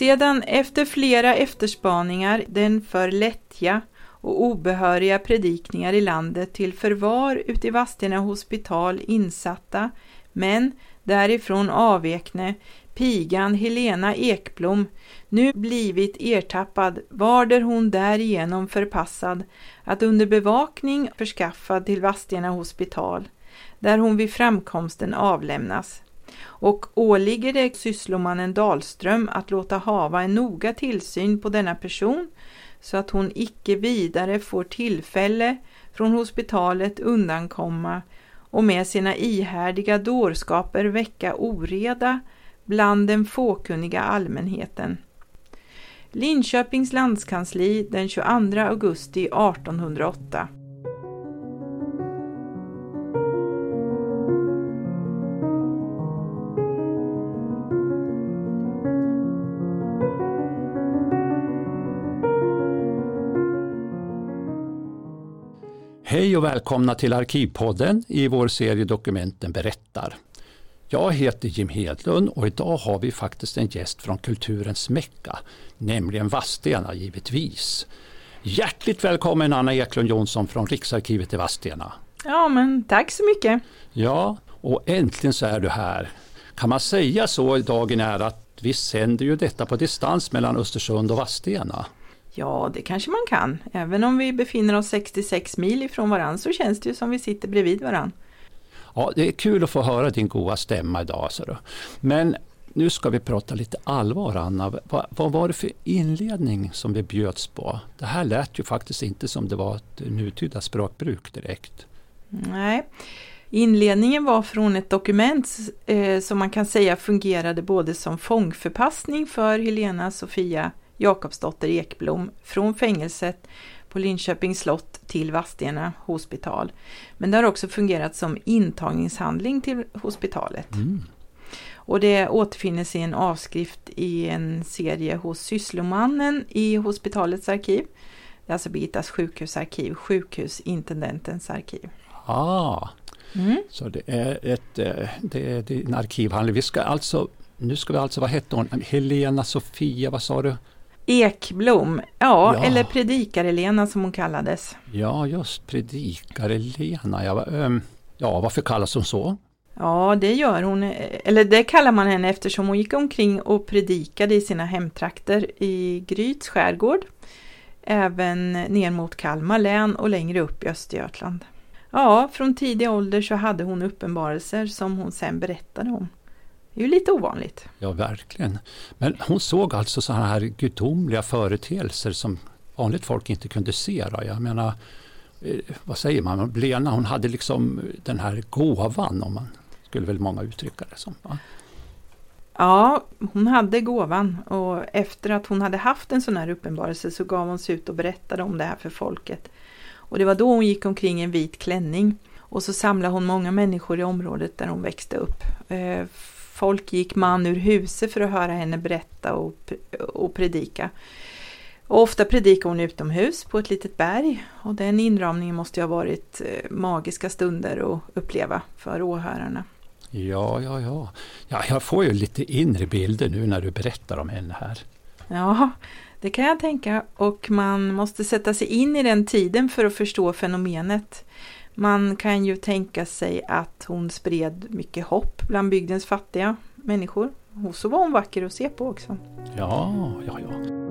Sedan efter flera efterspaningar den för lättja och obehöriga predikningar i landet till förvar ute i Vadstena hospital insatta, men därifrån avvekne pigan Helena Ekblom nu blivit ertappad varder hon därigenom förpassad att under bevakning förskaffad till Vadstena hospital, där hon vid framkomsten avlämnas. Och åligger det sysslomannen Dahlström att låta hava en noga tillsyn på denna person så att hon icke vidare får tillfälle från hospitalet undankomma och med sina ihärdiga dårskaper väcka oreda bland den fåkunniga allmänheten. Linköpings landskansli den 22 augusti 1808 Hej och välkomna till Arkivpodden i vår serie Dokumenten berättar. Jag heter Jim Hedlund och idag har vi faktiskt en gäst från kulturens Mecka, nämligen Vadstena givetvis. Hjärtligt välkommen Anna Eklund Jonsson från Riksarkivet i Vadstena. Ja, men tack så mycket. Ja, och äntligen så är du här. Kan man säga så i dagen är att vi sänder ju detta på distans mellan Östersund och Vadstena? Ja, det kanske man kan. Även om vi befinner oss 66 mil ifrån varann så känns det ju som vi sitter bredvid varann. Ja, det är kul att få höra din goda stämma idag. Så då. Men nu ska vi prata lite allvar Anna. Vad, vad, var det för inledning som vi bjöds på? Det här lät ju faktiskt inte som det var ett nutida språkbruk direkt. Nej, inledningen var från ett dokument eh, som man kan säga fungerade både som fångförpassning för Helena Sofia Jakobsdotter Ekblom från fängelset på Linköpings slott till Vadstena hospital. Men det har också fungerat som intagningshandling till hospitalet. Mm. Och det återfinnes i en avskrift i en serie hos Sysslomannen i hospitalets arkiv. Det är alltså Birgittas sjukhusarkiv, sjukhusintendentens arkiv. Ah, mm. Så det är, ett, eh, det är en arkivhandling. Vi ska alltså, nu ska vi alltså, vad hette hon, Helena Sofia, vad sa du? Ekblom, ja, ja. eller Predikar-Lena som hon kallades. Ja, just Predikar-Lena. Ja, ähm, ja, varför kallas hon så? Ja, det gör hon, eller det kallar man henne eftersom hon gick omkring och predikade i sina hemtrakter i Gryts skärgård, även ner mot Kalmar län och längre upp i Östergötland. Ja, från tidig ålder så hade hon uppenbarelser som hon sen berättade om. Det är ju lite ovanligt. Ja, verkligen. Men hon såg alltså sådana här gudomliga företeelser som vanligt folk inte kunde se. Då. Jag menar, eh, vad säger man, Lena hon hade liksom den här gåvan, om man skulle väl många uttrycka det som. Va? Ja, hon hade gåvan och efter att hon hade haft en sån här uppenbarelse så gav hon sig ut och berättade om det här för folket. Och det var då hon gick omkring i en vit klänning. Och så samlade hon många människor i området där hon växte upp. Folk gick man ur huset för att höra henne berätta och, och predika. Och ofta predikade hon utomhus på ett litet berg och den inramningen måste ju ha varit eh, magiska stunder att uppleva för åhörarna. Ja, ja, ja. ja jag får ju lite inre bilder nu när du berättar om henne här. Ja, det kan jag tänka och man måste sätta sig in i den tiden för att förstå fenomenet. Man kan ju tänka sig att hon spred mycket hopp bland bygdens fattiga människor. Och så var hon vacker att se på också. Ja, ja, ja.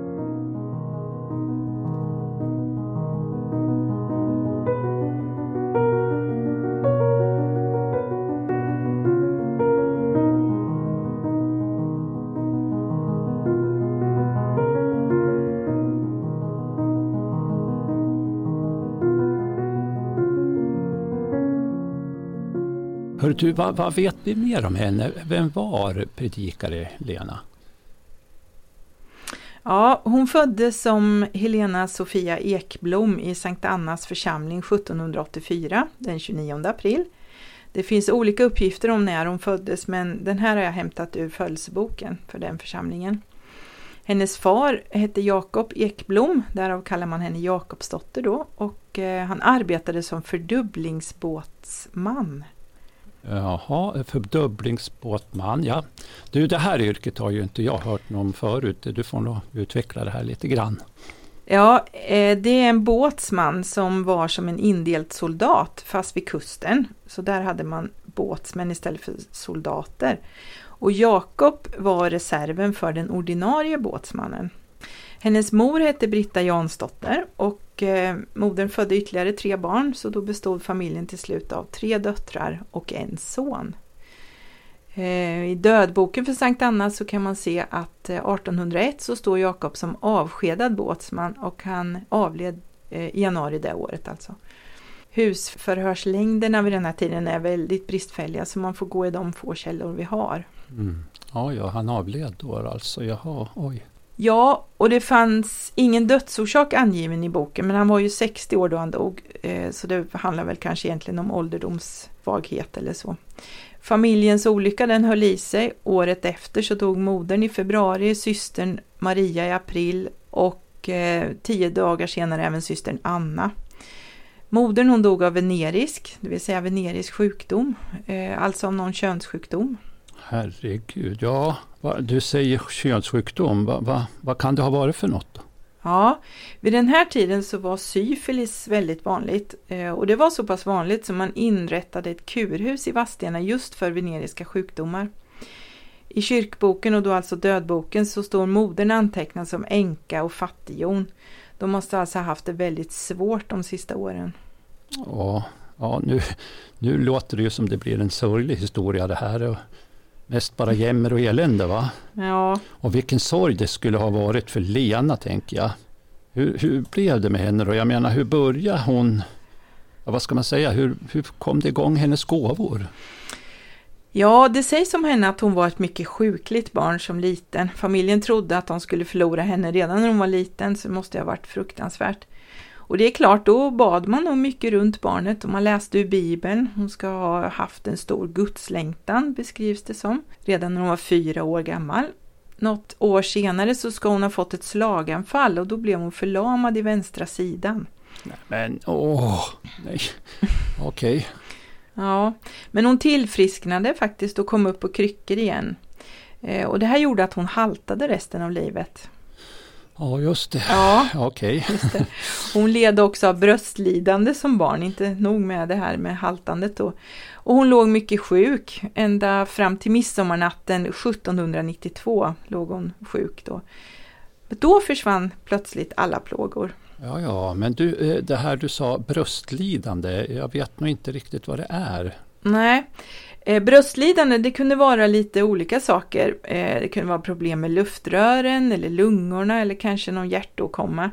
Du, vad, vad, vet vi mer om henne? Vem var predikare Lena? Ja, hon föddes som Helena Sofia Ekblom i Sankt Annas församling 1784, den 29 april. Det finns olika uppgifter om när hon föddes men den här har jag hämtat ur födelseboken för den församlingen. Hennes far hette Jakob Ekblom, därav kallar man henne Jakobsdotter då, och eh, han arbetade som fördubblingsbåtsman Jaha, fördubblingsbåtman, ja. Du, det här yrket har ju inte jag hört någon förut. Du får nog utveckla det här lite grann. Ja, eh, det är en båtsman som var som en indelt soldat fast vid kusten. Så där hade man båtsmän istället för soldater. Och Jakob var reserven för den ordinarie båtsmannen. Hennes mor hette Britta Jansdotter och eh, modern födde ytterligare tre barn så då bestod familjen till slut av tre döttrar och en son. Eh, I dödboken för Sankt Anna så kan man se att eh, 1801 så står Jakob som avskedad båtsman och han avled eh, i januari det året alltså. Husförhörslängderna vid den här tiden är väldigt bristfälliga så man får gå i de få källor vi har. Mm. Ja, ja, han avled då alltså, jaha, oj. Ja, och det fanns ingen dödsorsak angiven i boken, men han var ju 60 år då han dog, eh, så det handlar väl kanske egentligen om ålderdomsvaghet eller så. Familjens olycka den höll i sig. Året efter så dog modern i februari, systern Maria i april och eh, tio dagar senare även systern Anna. Modern hon dog av venerisk, det vill säga venerisk sjukdom, eh, alltså av någon könssjukdom. Herregud, ja, du säger könssjukdom, vad va, va kan det ha varit för något? Då? Ja, vid den här tiden så var syfilis väldigt vanligt eh, och det var så pass vanligt som man inrättade ett kurhus i Vadstena just för veneriska sjukdomar. I kyrkboken och då alltså dödboken så står modern antecknad som änka och fattighjon. De måste alltså ha haft det väldigt svårt de sista åren. Ja, ja nu, nu låter det ju som det blir en sorglig historia det här. Mest bara jämmer och elände va? Ja. Och vilken sorg det skulle ha varit för Lena tänker jag. Hur, hur blev det med henne då? Jag menar hur började hon? Ja, vad ska man säga? Hur, hur kom det igång hennes gåvor? Ja, det sägs om henne att hon var ett mycket sjukligt barn som liten. Familjen trodde att de skulle förlora henne redan när hon var liten, så det måste ha varit fruktansvärt. Och det är klart, då bad man nog mycket runt barnet och man läste ur Bibeln. Hon ska ha haft en stor gudslängtan, beskrivs det som, redan när hon var fyra år gammal. Något år senare så ska hon ha fått ett slaganfall och då blev hon förlamad i vänstra sidan. Men åh, nej, okej. Okay. Ja, men hon tillfrisknade faktiskt och kom upp på kryckor igen. Eh, och det här gjorde att hon haltade resten av livet. Ja, just det. Ja, Okej. Okay. Hon led också av bröstlidande som barn, inte nog med det här med haltandet då. Och hon låg mycket sjuk, ända fram till midsommarnatten 1792 låg hon sjuk då. Då försvann plötsligt alla plågor. Ja, ja, men du, eh, det här du sa bröstlidande, jag vet nog inte riktigt vad det är. Nej, bröstlidande det kunde vara lite olika saker. Eh, det kunde vara problem med luftrören eller lungorna eller kanske någon hjärtåkomma.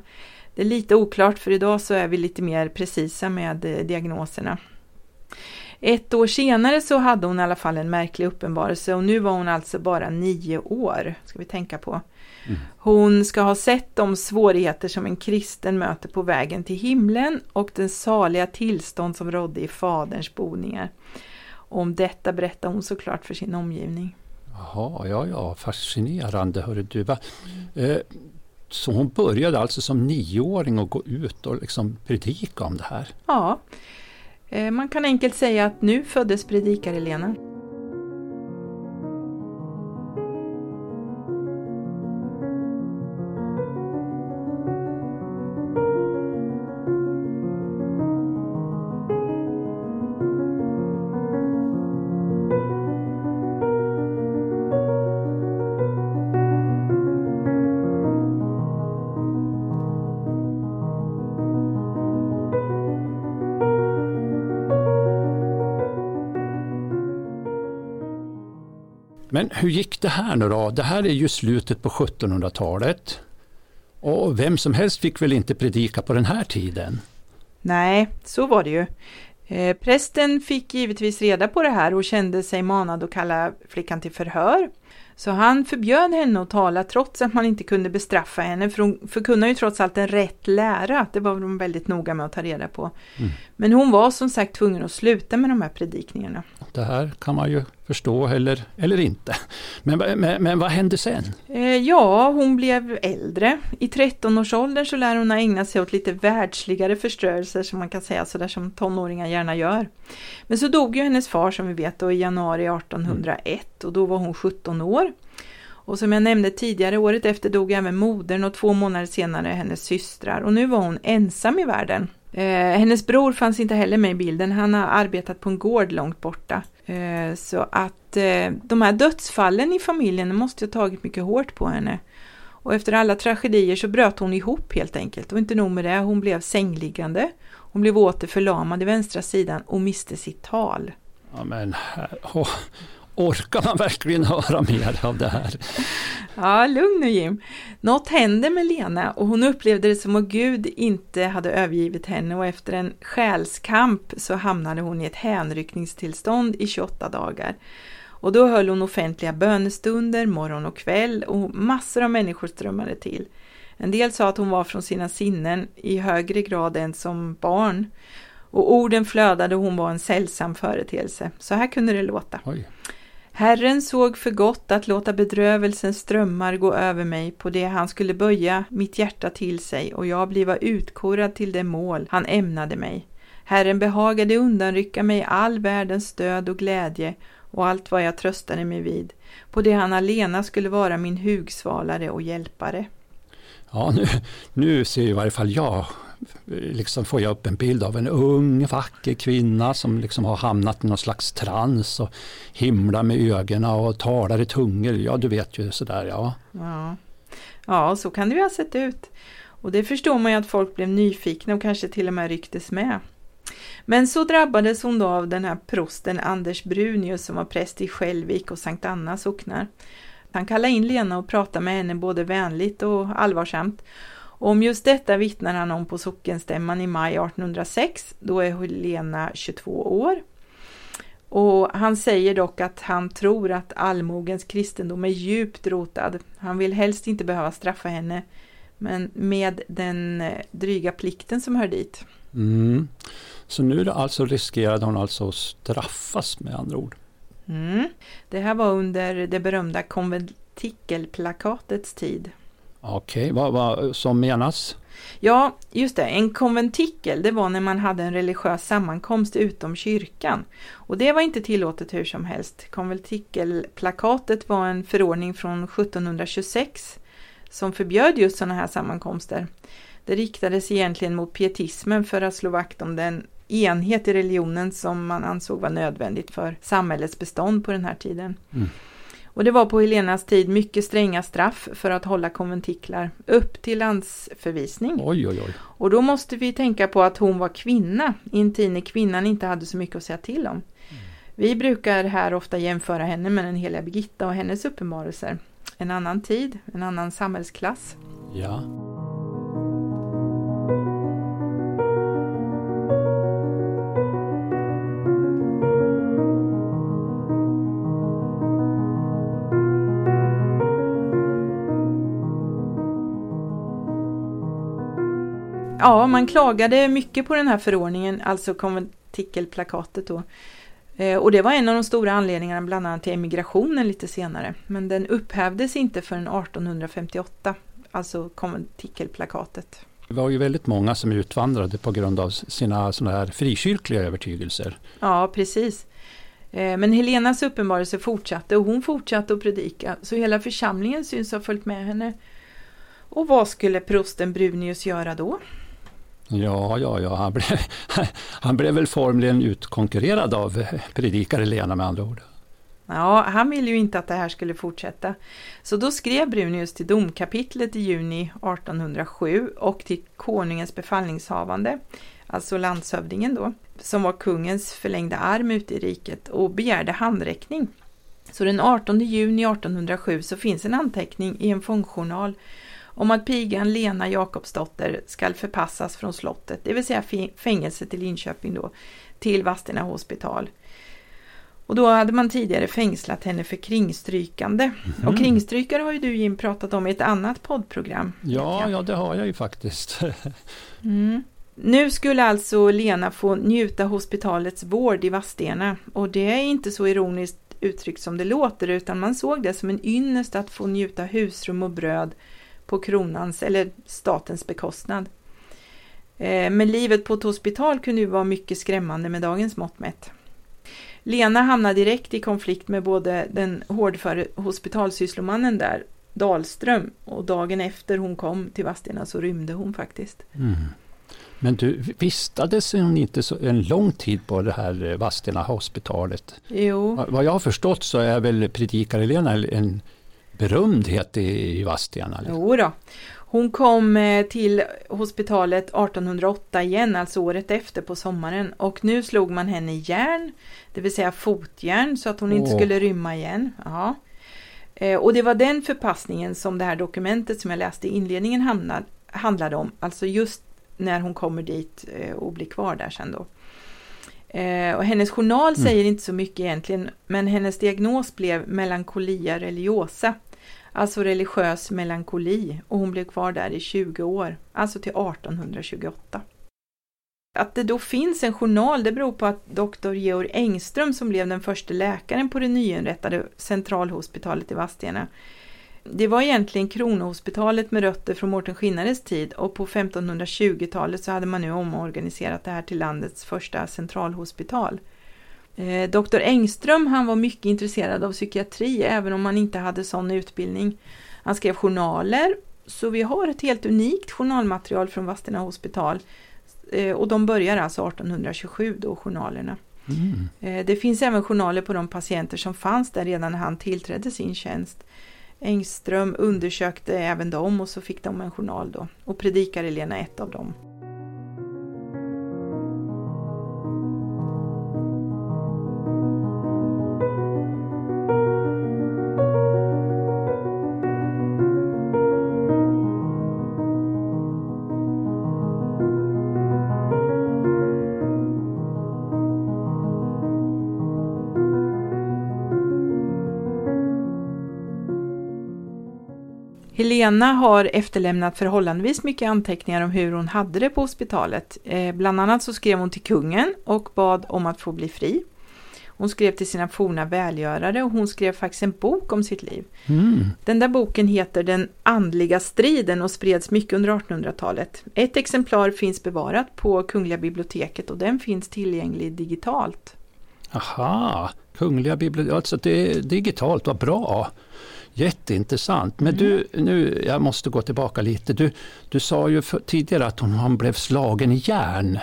Det är lite oklart för idag så är vi lite mer precisa med eh, diagnoserna. Ett år senare så hade hon i alla fall en märklig uppenbarelse och nu var hon alltså bara nio år, ska vi tänka på. Mm. Hon ska ha sett de svårigheter som en kristen möter på vägen till himlen och den saliga tillstånd som rådde i faderns boningar. Om detta berättar hon såklart för sin omgivning. Jaha, ja, ja, fascinerande. Hörru du, va? Eh, så hon började alltså som nioåring att gå ut och liksom predika om det här? Ja, eh, man kan enkelt säga att nu föddes predikar-Helena. Men hur gick det här nu då? Det här är ju slutet på 1700-talet. Och vem som helst fick väl inte predika på den här tiden? Nej, så var det ju. Eh, prästen fick givetvis reda på det här och kände sig manad att kalla flickan till förhör. Så han förbjöd henne att tala trots att man inte kunde bestraffa henne för hon förkunnar ju trots allt en rätt lära. Det var de väldigt noga med att ta reda på. Mm. Men hon var som sagt tvungen att sluta med de här predikningarna. Det här kan man ju förstå eller, eller inte. Men, men, men vad hände sen? Eh, ja, hon blev äldre. I 13-årsåldern så lär hon ha ägnat sig åt lite världsligare förstörelser som man kan säga sådär som tonåringar gärna gör. Men så dog ju hennes far som vi vet då i januari 1801 mm. och då var hon 17 år. Och som jag nämnde tidigare, året efter dog även modern och två månader senare hennes systrar och nu var hon ensam i världen. Eh, hennes bror fanns inte heller med i bilden, han har arbetat på en gård långt borta. Eh, så att eh, de här dödsfallen i familjen måste ha tagit mycket hårt på henne. Och efter alla tragedier så bröt hon ihop helt enkelt. Och inte nog med det, hon blev sängliggande. Hon blev åter förlamad i vänstra sidan och miste sitt tal. Ja, men, oh, Orkar man verkligen höra mer av det här? Ja, lugn nu Jim. Något hände med Lena och hon upplevde det som att Gud inte hade övergivit henne och efter en själskamp så hamnade hon i ett hänryckningstillstånd i 28 dagar. Och då höll hon offentliga bönestunder morgon och kväll och massor av människor strömmade till. En del sa att hon var från sina sinnen i högre grad än som barn. Och orden flödade och hon var en sällsam företeelse. Så här kunde det låta. Oj. Herren såg för gott att låta bedrövelsens strömmar gå över mig på det han skulle böja mitt hjärta till sig och jag bliva utkorad till det mål han ämnade mig. Herren behagade undanrycka mig all världens stöd och glädje och allt vad jag tröstade mig vid, på det han alena skulle vara min hugsvalare och hjälpare. Ja, nu, nu ser i varje fall jag liksom får jag upp en bild av en ung vacker kvinna som liksom har hamnat i någon slags trans och himlar med ögonen och talar i tungor. Ja, du vet ju sådär ja. Ja, ja så kan det ju ha sett ut. Och det förstår man ju att folk blev nyfikna och kanske till och med rycktes med. Men så drabbades hon då av den här prosten Anders Brunius som var präst i Skälvik och Sankt Anna socknar. Han kallade in Lena och pratade med henne både vänligt och allvarsamt. Om just detta vittnar han om på sockenstämman i maj 1806. Då är Helena 22 år. Och han säger dock att han tror att allmogens kristendom är djupt rotad. Han vill helst inte behöva straffa henne, men med den eh, dryga plikten som hör dit. Mm. Så nu alltså riskerade hon alltså att straffas med andra ord? Mm. Det här var under det berömda konventikelplakatets tid. Okej, okay, vad, vad som menas? Ja, just det. En konventikel, det var när man hade en religiös sammankomst utom kyrkan. Och det var inte tillåtet hur som helst. Konventikelplakatet var en förordning från 1726 som förbjöd just sådana här sammankomster. Det riktades egentligen mot pietismen för att slå vakt om den enhet i religionen som man ansåg var nödvändigt för samhällets bestånd på den här tiden. Mm. Och det var på Helenas tid mycket stränga straff för att hålla konventiklar, upp till landsförvisning. Oj, oj, oj. Och då måste vi tänka på att hon var kvinna, i en tid när kvinnan inte hade så mycket att säga till om. Mm. Vi brukar här ofta jämföra henne med den heliga Birgitta och hennes uppenbarelser. En annan tid, en annan samhällsklass. Ja. Ja, man klagade mycket på den här förordningen, alltså konventikelplakatet då. Eh, och det var en av de stora anledningarna bland annat till emigrationen lite senare. Men den upphävdes inte förrän 1858, alltså konventikelplakatet. Det var ju väldigt många som utvandrade på grund av sina sådana här frikyrkliga övertygelser. Ja, precis. Eh, men Helenas uppenbarelse fortsatte och hon fortsatte att predika, så hela församlingen syns ha följt med henne. Och vad skulle prosten Brunius göra då? Ja, ja, ja, han blev, han blev väl formligen utkonkurrerad av predikare Lena med andra ord. Ja, han ville ju inte att det här skulle fortsätta. Så då skrev Brunius till domkapitlet i juni 1807 och till konungens befallningshavande, alltså landshövdingen då, som var kungens förlängda arm ute i riket och begärde handräckning. Så den 18 juni 1807 så finns en anteckning i en fångjournal om att pigan Lena Jakobsdotter skall förpassas från slottet, det vill säga fängelset i Linköping då, till Vadstena hospital. Och då hade man tidigare fängslat henne för kringstrykande. Mhm. Och kringstrykare har ju du Jim pratat om i ett annat poddprogram. Ja, ja, det har jag ju faktiskt. Mm. Nu skulle alltså Lena få njuta hospitalets vård i Vadstena och det är inte så ironiskt uttryckt som det låter utan man såg det som en ynnest att få njuta husrum och bröd på kronans eller statens bekostnad. Eh, Men livet på ett hospital kunde ju vara mycket skrämmande med dagens mått mätt. Lena hamnade direkt i konflikt med både den hårdföre hospitalsysslomannen där, Dahlström, och dagen efter hon kom till Vadstena så rymde hon faktiskt. Mm. Men du, vistades hon inte så en lång tid på det här eh, Vadstena hospitalet? Jo, Va- Vad jag har förstått så är väl predikar-Helena en berömdhet i, Vadstena? jo då. Hon kom eh, till hospitalet 1808 igen, alltså året efter på sommaren. Och nu slog man henne i järn, det vill säga fotjärn, så att hon inte Åh. skulle rymma igen. Ja. Eh, Och det var den förpassningen som det här dokumentet som jag läste i inledningen hamnade, handlade om. Alltså just när hon kommer dit eh, och blir kvar där sen då. Och hennes journal Mm. säger inte så mycket egentligen, men hennes diagnos blev melankolia religiosa. Alltså religiös melankoli och hon blev kvar där i 20 år, alltså till 1828. Att det då finns en journal det beror på att doktor Georg Engström som blev den första läkaren på det nyinrättade centralhospitalet i Vadstena. Det var egentligen Kronohospitalet med rötter från Mårten Skinnares tid och på 1520-talet så hade man nu omorganiserat det här till landets första centralhospital. Eh, Dr Engström han var mycket intresserad av psykiatri även om han inte hade sån utbildning. Han skrev journaler så vi har ett helt unikt journalmaterial från Vadstena hospital. Eh, Och de börjar alltså 1827 då journalerna. Mm. Eh, Det finns även journaler på de patienter som fanns där redan när han tillträdde sin tjänst. Engström undersökte även dem och så fick de en journal då och Lena ett av dem. Helena har efterlämnat förhållandevis mycket anteckningar om hur hon hade det på hospitalet. Eh, bland annat så skrev hon till kungen och bad om att få bli fri. Hon skrev till sina forna välgörare och hon skrev faktiskt en bok om sitt liv. Mm. Den där boken heter Den andliga striden och spreds mycket under 1800-talet. Ett exemplar finns bevarat på Kungliga biblioteket och den finns tillgänglig digitalt. Aha, Kungliga biblioteket, alltså det är digitalt, vad bra. Jätteintressant. Men du, nu, jag måste gå tillbaka lite. Du, du sa ju för, tidigare att hon, hon blev slagen i järn.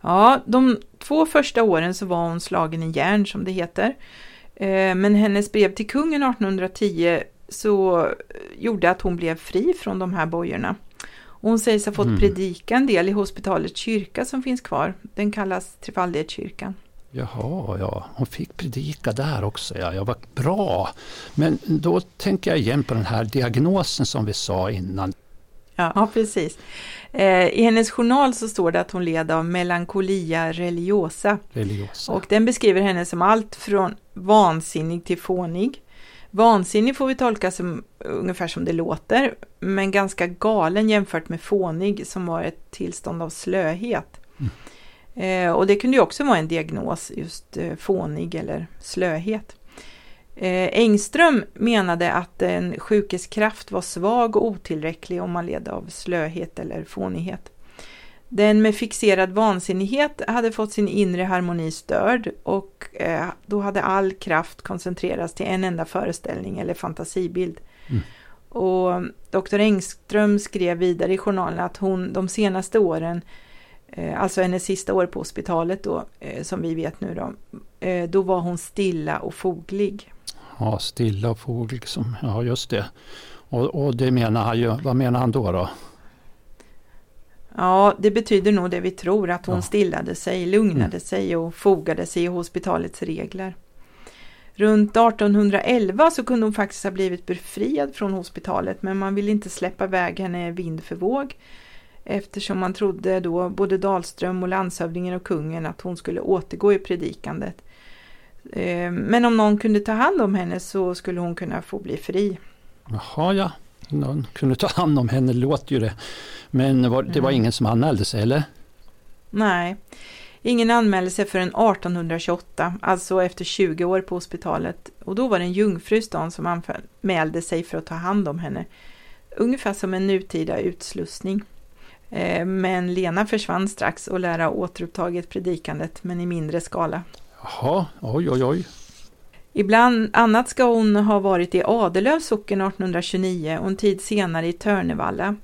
Ja, de två första åren så var hon slagen i järn som det heter. Eh, Men hennes brev till kungen 1810 så gjorde att hon blev fri från de här bojorna. Hon sägs ha fått Mm. predika en del i hospitalets kyrka som finns kvar. Den kallas Trefaldighetskyrkan. Jaha, ja, hon fick predika där också. Ja, jag var bra. Men då tänker jag igen på den här diagnosen som vi sa innan. Ja, precis. Eh, I hennes journal så står det att hon led av melankolia religiosa. Religiosa. Och den beskriver henne som allt från vansinnig till fånig. Vansinnig får vi tolka som ungefär som det låter, men ganska galen jämfört med fånig som var ett tillstånd av slöhet. Eh, och det kunde ju också vara en diagnos, just eh, fånig eller slöhet. Eh, Engström menade att en sjukes kraft var svag och otillräcklig om man led av slöhet eller fånighet. Den med fixerad vansinnighet hade fått sin inre harmoni störd och eh, då hade all kraft koncentrerats till en enda föreställning eller fantasibild. Mm. Och Dr. Engström skrev vidare i journalen att hon de senaste åren, alltså hennes sista år på hospitalet då, eh, som vi vet nu då, eh, då var hon stilla och foglig. Ja, stilla och fågel. Liksom. Ja, just det. Och, och det menar han ju, vad menar han då? då? Ja, det betyder nog det vi tror, att hon Ja. stillade sig, lugnade Mm. sig och fogade sig i hospitalets regler. Runt 1811 så kunde hon faktiskt ha blivit befriad från hospitalet, men man ville inte släppa iväg henne vind för våg eftersom man trodde då både Dahlström och landshövdingen och kungen att hon skulle återgå i predikandet. Eh, men om någon kunde ta hand om henne så skulle hon kunna få bli fri. Jaha ja, någon kunde ta hand om henne låter ju det. Men var, det var ingen som anmälde sig eller? Nej, ingen anmälde sig förrän 1828, alltså efter 20 år på hospitalet. Och då var det en jungfru i stan som anmälde sig för att ta hand om henne. Ungefär som en nutida utslussning. Eh, men Lena försvann strax och lär ha återupptagit predikandet, men i mindre skala. Jaha, oj oj oj. Ibland annat ska hon ha varit i Adelövs socken 1829 och en tid senare i Törnevalla.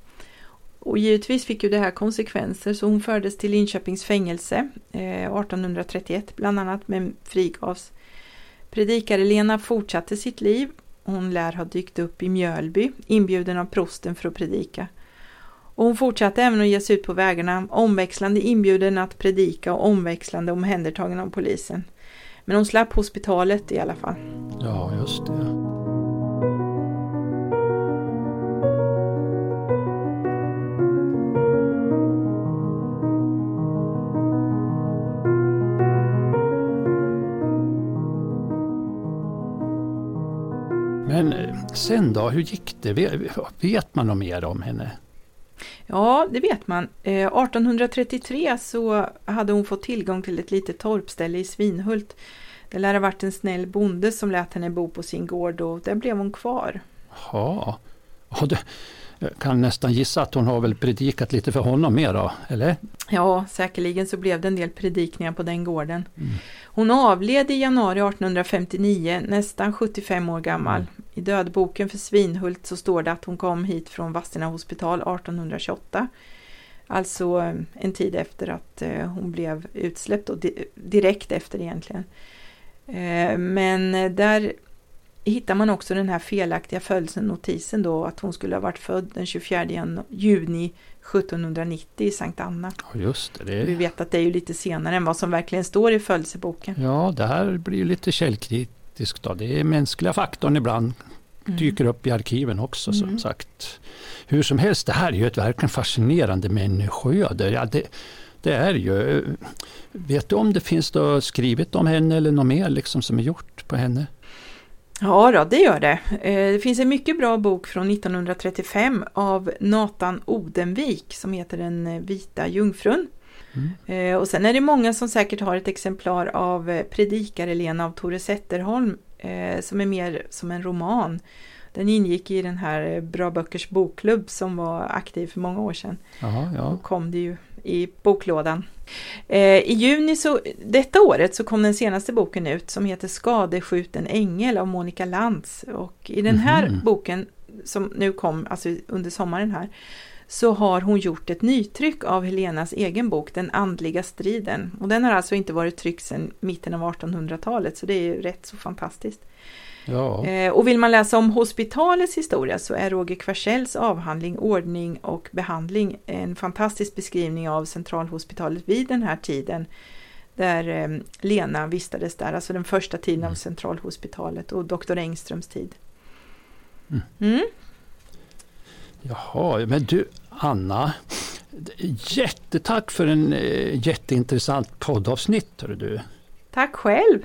Och givetvis fick ju det här konsekvenser så hon fördes till Linköpings fängelse eh, 1831 bland annat men frigavs. Predikare-Lena fortsatte sitt liv. Hon lär ha dykt upp i Mjölby inbjuden av prosten för att predika. Och hon fortsatte även att ge sig ut på vägarna, omväxlande inbjuden att predika och omväxlande omhändertagen av polisen. Men hon slapp hospitalet i alla fall. Ja, just det. Men eh, sen då, hur gick det? Vet man något mer om henne? Ja, det vet man. Eh, 1833 så hade hon fått tillgång till ett litet torpställe i Svinhult. Det lär ha varit en snäll bonde som lät henne bo på sin gård och där blev hon kvar. Ja, ja det, kan nästan gissa att hon har väl predikat lite för honom mer då, eller? Ja, säkerligen så blev det en del predikningar på den gården. Mm. Hon avled i januari 1859, nästan 75 år gammal. Mm. I dödboken för Svinhult så står det att hon kom hit från Vadstena hospital 1828. Alltså eh, en tid efter att eh, hon blev utsläppt och direkt efter egentligen. Eh, men där hittar man också den här felaktiga födelsenotisen då att hon skulle ha varit född den 24 juni 1790 i Sankt Anna. Ja, just det, det. Vi vet att det är ju lite senare än vad som verkligen står i födelseboken. Ja, det här blir ju lite källkritiskt. Då. Det är mänskliga faktorn ibland mm. dyker upp i arkiven också mm. som sagt. Hur som helst, det här är ju ett verkligen fascinerande människoöde. Ja, det, det är ju. Vet du om det finns då skrivet om henne eller något mer liksom som är gjort på henne? Ja, då, det gör det. Eh, det finns en mycket bra bok från 1935 av Nathan Odenvik som heter Den eh, vita jungfrun. Mm. Eh, och sen är det många som säkert har ett exemplar av Predikare-Lena av Tore Zetterholm som är mer som en roman. Den ingick i den här Bra Böckers bokklubb som var aktiv för många år sedan. Aha, ja. Då kom det ju i boklådan. Eh, I juni så, detta året så kom den senaste boken ut som heter Skadeskjuten ängel av Monica Lantz. Och i den här mm. boken som nu kom alltså under sommaren här så har hon gjort ett nytryck av Helenas egen bok Den andliga striden. Och den har alltså inte varit tryckt sedan mitten av 1800-talet så det är ju rätt så fantastiskt. Ja. Eh, och vill man läsa om hospitalets historia så är Roger Kvarsells avhandling Ordning och behandling en fantastisk beskrivning av centralhospitalet vid den här tiden där eh, Lena vistades där, alltså den första tiden mm. av centralhospitalet och doktor Engströms tid. Mm. Mm. Jaha, men du Anna, jättetack för en eh, jätteintressant poddavsnitt. Du. Tack själv!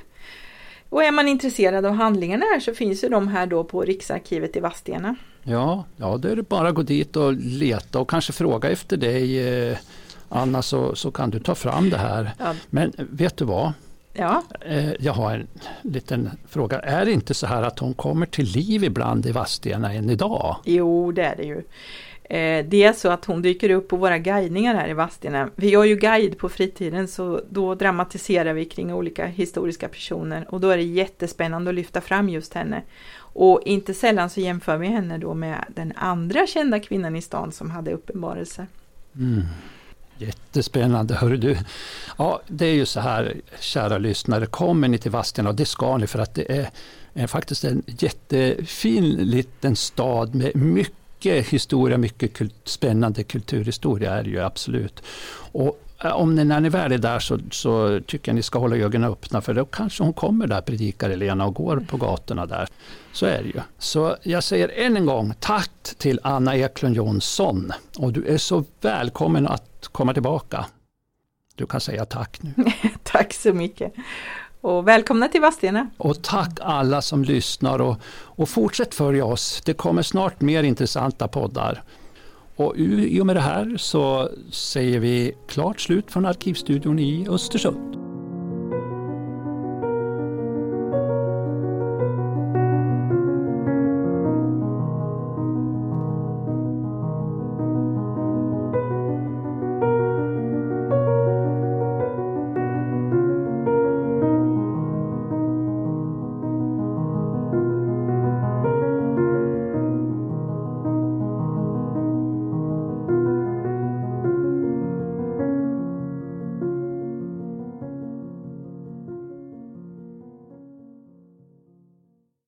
Och är man intresserad av handlingarna här så finns ju de här då på Riksarkivet i Vadstena. Ja, ja det är det bara att gå dit och leta och kanske fråga efter dig eh, Anna så, så kan du ta fram det här. Ja. Men vet du vad? Ja. Eh, jag har en liten fråga. Är det inte så här att hon kommer till liv ibland i Vadstena än idag? Jo, det är det ju. Eh, det är så att hon dyker upp på våra guidningar här i Vadstena. Vi gör ju guide på fritiden så då dramatiserar vi kring olika historiska personer och då är det jättespännande att lyfta fram just henne. Och inte sällan så jämför vi henne då med den andra kända kvinnan i stan som hade uppenbarelse. Mm. Jättespännande, hörru du. Ja, det är ju så här, kära lyssnare, kommer ni till Vadstena, och det ska ni för att det är, är faktiskt en jättefin liten stad med mycket mycket historia, mycket kult, spännande kulturhistoria är det ju absolut. Och eh, om ni, när ni väl är där så, så tycker jag ni ska hålla ögonen öppna för då kanske hon kommer där, predikar Elena, och går på gatorna där. Så är det ju. Så jag säger än en gång tack till Anna Eklund Jonsson och du är så välkommen att komma tillbaka. Du kan säga tack nu. tack så mycket. Och välkomna till Vadstena! Och tack alla som lyssnar och, och fortsätt följa oss. Det kommer snart mer intressanta poddar. Och i och med det här så säger vi klart slut från Arkivstudion i Östersund.